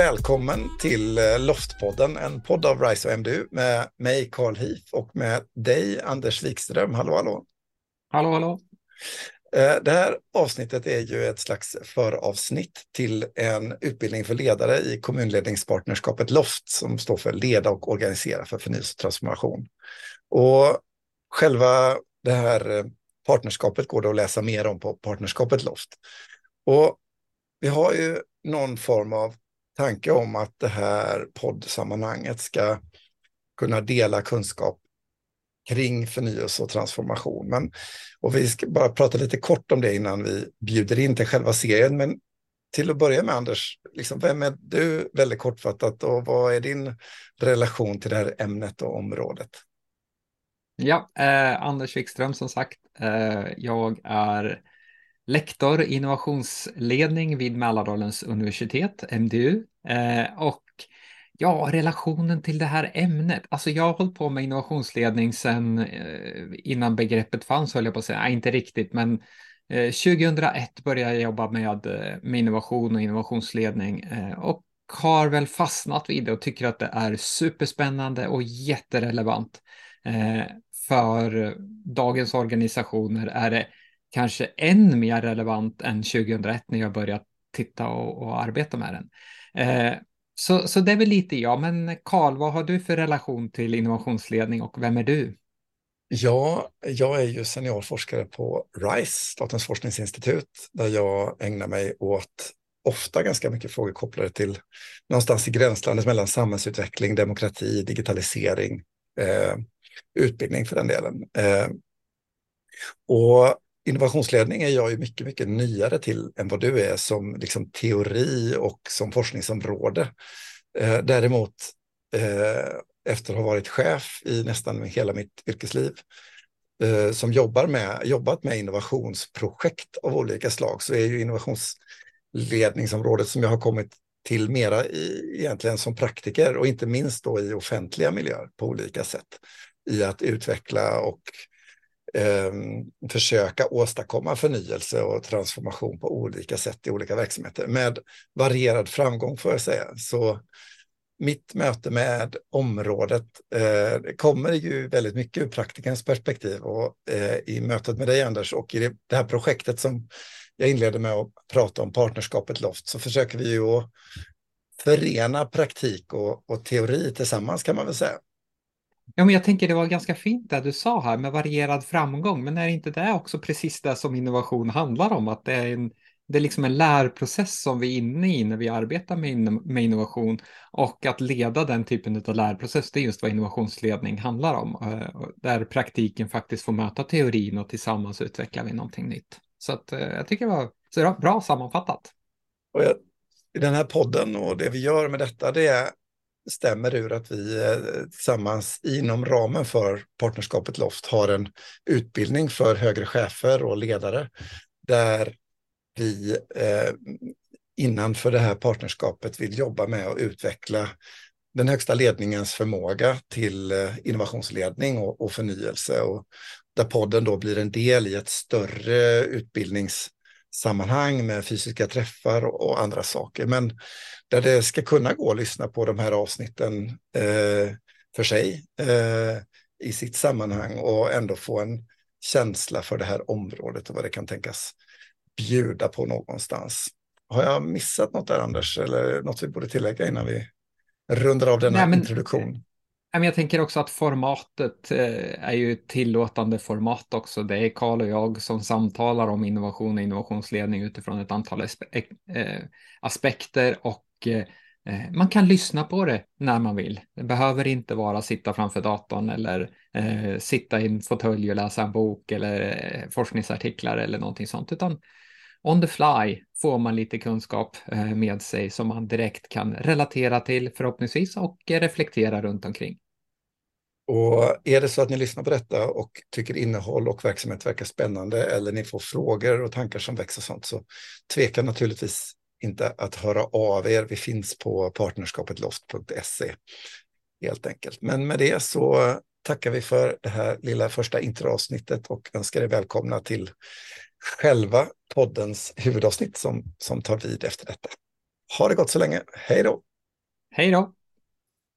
välkommen till eh, Loftpodden, en podd av RISE och MDU med mig Carl Heath och med dig Anders Wikström. Hallå, hallå. Hallå, hallå. Eh, det här avsnittet är ju ett slags föravsnitt till en utbildning för ledare i kommunledningspartnerskapet LOFT som står för Leda och organisera för förnyelse och transformation. Och själva det här eh, partnerskapet går det att läsa mer om på partnerskapet LOFT. Och vi har ju någon form av tanke om att det här poddsammanhanget ska kunna dela kunskap kring förnyelse och transformation. Men, och vi ska bara prata lite kort om det innan vi bjuder in till själva serien. Men till att börja med Anders, liksom, vem är du väldigt kortfattat och vad är din relation till det här ämnet och området? Ja, eh, Anders Wikström som sagt. Eh, jag är lektor i innovationsledning vid Mälardalens universitet, MDU. Eh, och ja, relationen till det här ämnet. Alltså jag har hållit på med innovationsledning sedan eh, innan begreppet fanns, höll jag på att säga. Nej, inte riktigt, men eh, 2001 började jag jobba med, eh, med innovation och innovationsledning eh, och har väl fastnat vid det och tycker att det är superspännande och jätterelevant. För dagens organisationer är det kanske än mer relevant än 2001 när jag började titta och, och arbeta med den. Eh, så, så det är väl lite jag, men Karl, vad har du för relation till innovationsledning och vem är du? Ja, jag är ju seniorforskare på RISE, Statens forskningsinstitut, där jag ägnar mig åt ofta ganska mycket frågor kopplade till någonstans i gränslandet mellan samhällsutveckling, demokrati, digitalisering, eh, utbildning för den delen. Eh, och innovationsledning är jag ju mycket, mycket nyare till än vad du är som liksom teori och som forskningsområde. Eh, däremot, eh, efter att ha varit chef i nästan hela mitt yrkesliv, eh, som jobbar med, jobbat med innovationsprojekt av olika slag, så är ju innovationsledningsområdet som jag har kommit till mera i, egentligen som praktiker och inte minst då i offentliga miljöer på olika sätt i att utveckla och eh, försöka åstadkomma förnyelse och transformation på olika sätt i olika verksamheter med varierad framgång får jag säga. Så mitt möte med området eh, kommer ju väldigt mycket ur praktikens perspektiv och eh, i mötet med dig Anders och i det, här projektet som jag inledde med att prata om partnerskapet Loft så försöker vi ju att förena praktik och, och teori tillsammans kan man väl säga. Ja, men jag tänker det var ganska fint det du sa här med varierad framgång, men är inte det också precis det som innovation handlar om? Att det är en, det är liksom en lärprocess som vi är inne i när vi arbetar med, in, med innovation och att leda den typen av lärprocess, det är just vad innovationsledning handlar om, eh, där praktiken faktiskt får möta teorin och tillsammans utvecklar vi någonting nytt. Så att, eh, jag tycker det var så bra sammanfattat. Och jag, I den här podden och det vi gör med detta, det är stämmer ur att vi eh, tillsammans inom ramen för partnerskapet Loft har en utbildning för högre chefer och ledare där vi eh, innanför det här partnerskapet vill jobba med att utveckla den högsta ledningens förmåga till eh, innovationsledning och, och förnyelse. Och där podden då blir en del i ett större utbildnings sammanhang med fysiska träffar och andra saker. Men där det ska kunna gå att lyssna på de här avsnitten eh, för sig eh, i sitt sammanhang och ändå få en känsla för det här området och vad det kan tänkas bjuda på någonstans. Har jag missat något där Anders eller något vi borde tillägga innan vi rundar av denna Nej, men, introduktion? Jag tänker också att formatet eh, är ju ett tillåtande format också. Det är Karl och jag som samtalar om innovation och innovationsledning utifrån ett antal eh, eh, aspekter och man kan lyssna på det när man vill. Det behöver inte vara sitta framför datorn eller sitta i en fåtölj och läsa en bok eller forskningsartiklar eller någonting sånt, utan on the fly får man lite kunskap eh, med sig som man direkt kan relatera till förhoppningsvis och reflektera runt omkring. Och är det så att ni lyssnar på detta och tycker innehåll och verksamhet verkar spännande eller ni får frågor och tankar som växer sånt så tveka naturligtvis inte att höra av er. Vi finns på partnerskapetloft.se helt enkelt. Men med det så tackar vi för det här lilla första introavsnittet och önskar er välkomna till själva poddens huvudavsnitt som, som tar vid efter detta. Ha det gott så länge. Hej då! Hej då!